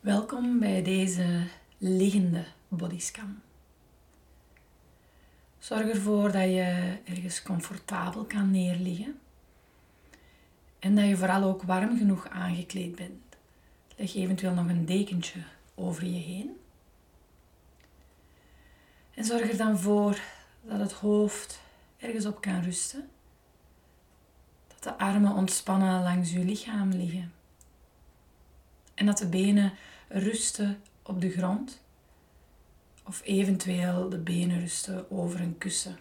Welkom bij deze liggende bodyscan. Zorg ervoor dat je ergens comfortabel kan neerliggen en dat je vooral ook warm genoeg aangekleed bent. Leg eventueel nog een dekentje over je heen. En zorg er dan voor dat het hoofd ergens op kan rusten. Dat de armen ontspannen langs je lichaam liggen. En dat de benen rusten op de grond. Of eventueel de benen rusten over een kussen.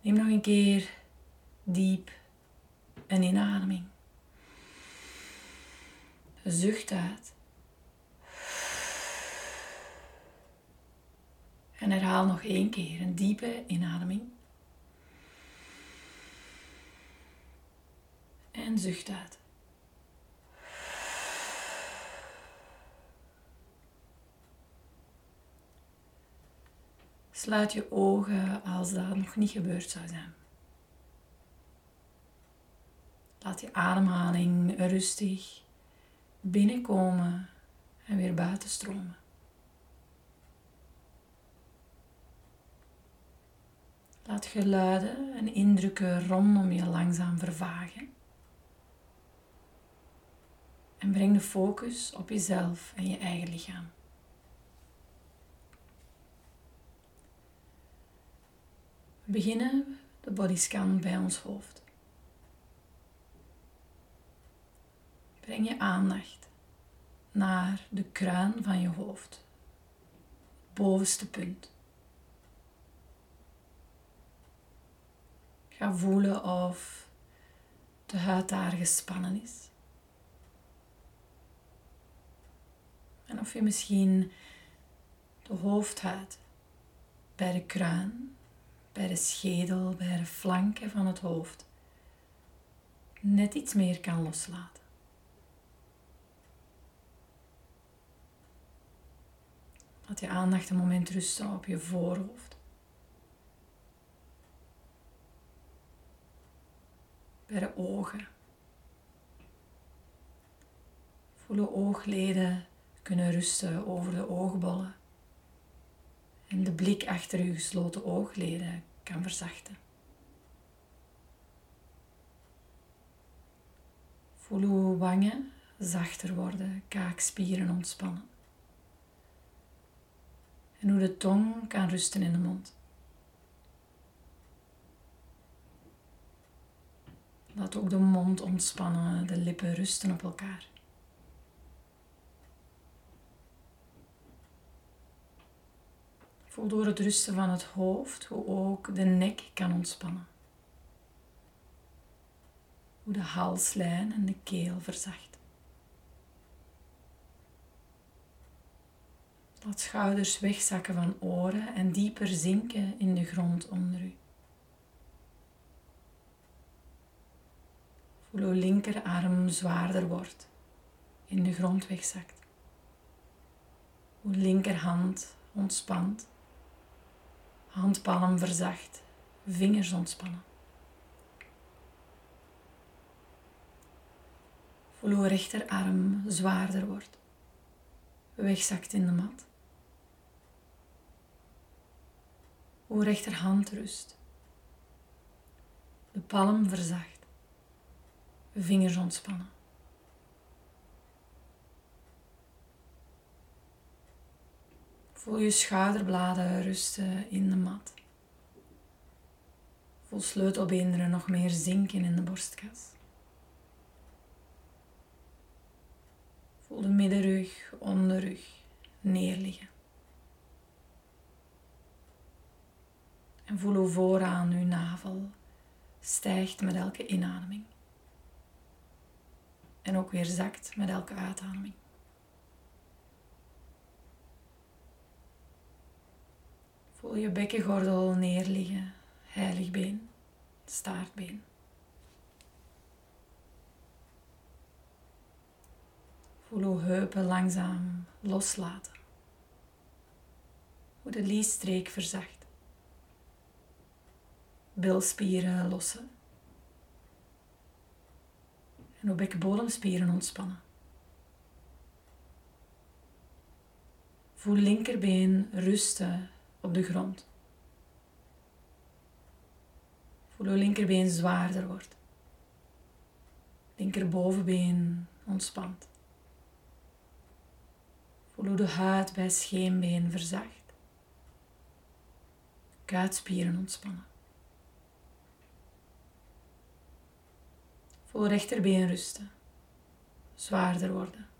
Neem nog een keer diep een inademing. Zucht uit. En herhaal nog één keer een diepe inademing. En zucht uit. Sluit je ogen als dat nog niet gebeurd zou zijn. Laat je ademhaling rustig binnenkomen en weer buiten stromen. Laat geluiden en indrukken rondom je langzaam vervagen. En breng de focus op jezelf en je eigen lichaam. We beginnen de bodyscan bij ons hoofd. Breng je aandacht naar de kruin van je hoofd, het bovenste punt. Ga voelen of de huid daar gespannen is. Of je misschien de hoofdhuid bij de kruin, bij de schedel, bij de flanken van het hoofd net iets meer kan loslaten. Laat je aandacht een moment rusten op je voorhoofd. bij de ogen. Voel de oogleden kunnen rusten over de oogbollen. En de blik achter uw gesloten oogleden kan verzachten. Voel uw wangen zachter worden, kaakspieren ontspannen. En hoe de tong kan rusten in de mond. Laat ook de mond ontspannen, de lippen rusten op elkaar. Voel door het rusten van het hoofd hoe ook de nek kan ontspannen. Hoe de halslijn en de keel verzacht. Laat schouders wegzakken van oren en dieper zinken in de grond onder u. Voel uw linkerarm zwaarder wordt, in de grond wegzakt. Uw linkerhand ontspant, handpalm verzacht, vingers ontspannen. Voel uw rechterarm zwaarder wordt, wegzakt in de mat. Uw rechterhand rust, de palm verzacht vingers ontspannen. Voel je schouderbladen rusten in de mat. Voel sleutelbeenderen nog meer zinken in de borstkas. Voel de middenrug, onderrug neerliggen. En voel hoe vooraan uw navel stijgt met elke inademing en ook weer zakt met elke uitademing. Voel je bekkengordel neerliggen, heiligbeen, staartbeen. Voel hoe heupen langzaam loslaten. Hoe de liesstreek verzacht. Bilspieren lossen En uw bekkenbodemspieren ontspannen. Voel linkerbeen rusten op de grond. Voel uw linkerbeen zwaarder wordt. Linkerbovenbeen ontspant. Voel hoe de huid bij scheenbeen verzacht. Kuitspieren ontspannen. Voel rechterbeen rusten. Zwaarder worden.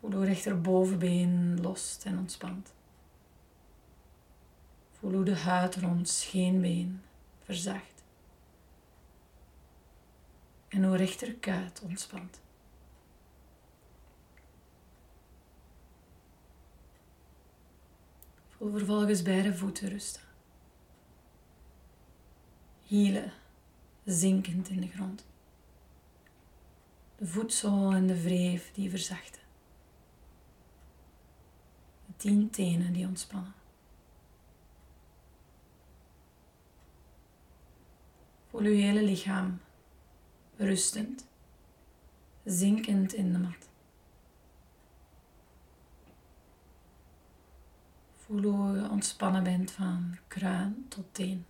Voel hoe rechterbovenbeen lost en ontspant. Voel hoe de huid rond scheenbeen verzacht. En hoe rechterkuit ontspant. Voel vervolgens beide voeten rusten. Hielen zinkend in de grond. De voetzool en de wreef die verzachten. Tien tenen die ontspannen. Voel uw hele lichaam rustend, zinkend in de mat. Voel hoe je ontspannen bent van kruin tot teen.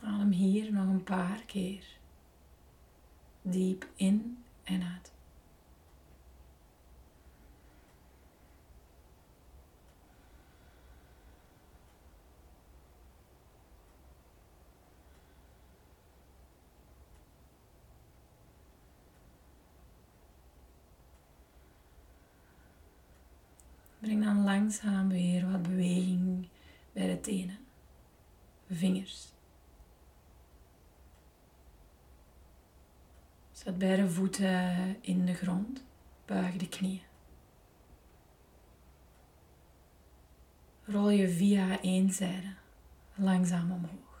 Adem hier nog een paar keer diep in en uit. Breng dan langzaam weer wat beweging bij de tenen, vingers. Zet beide voeten in de grond, buig de knieën. Rol je via één zijde langzaam omhoog.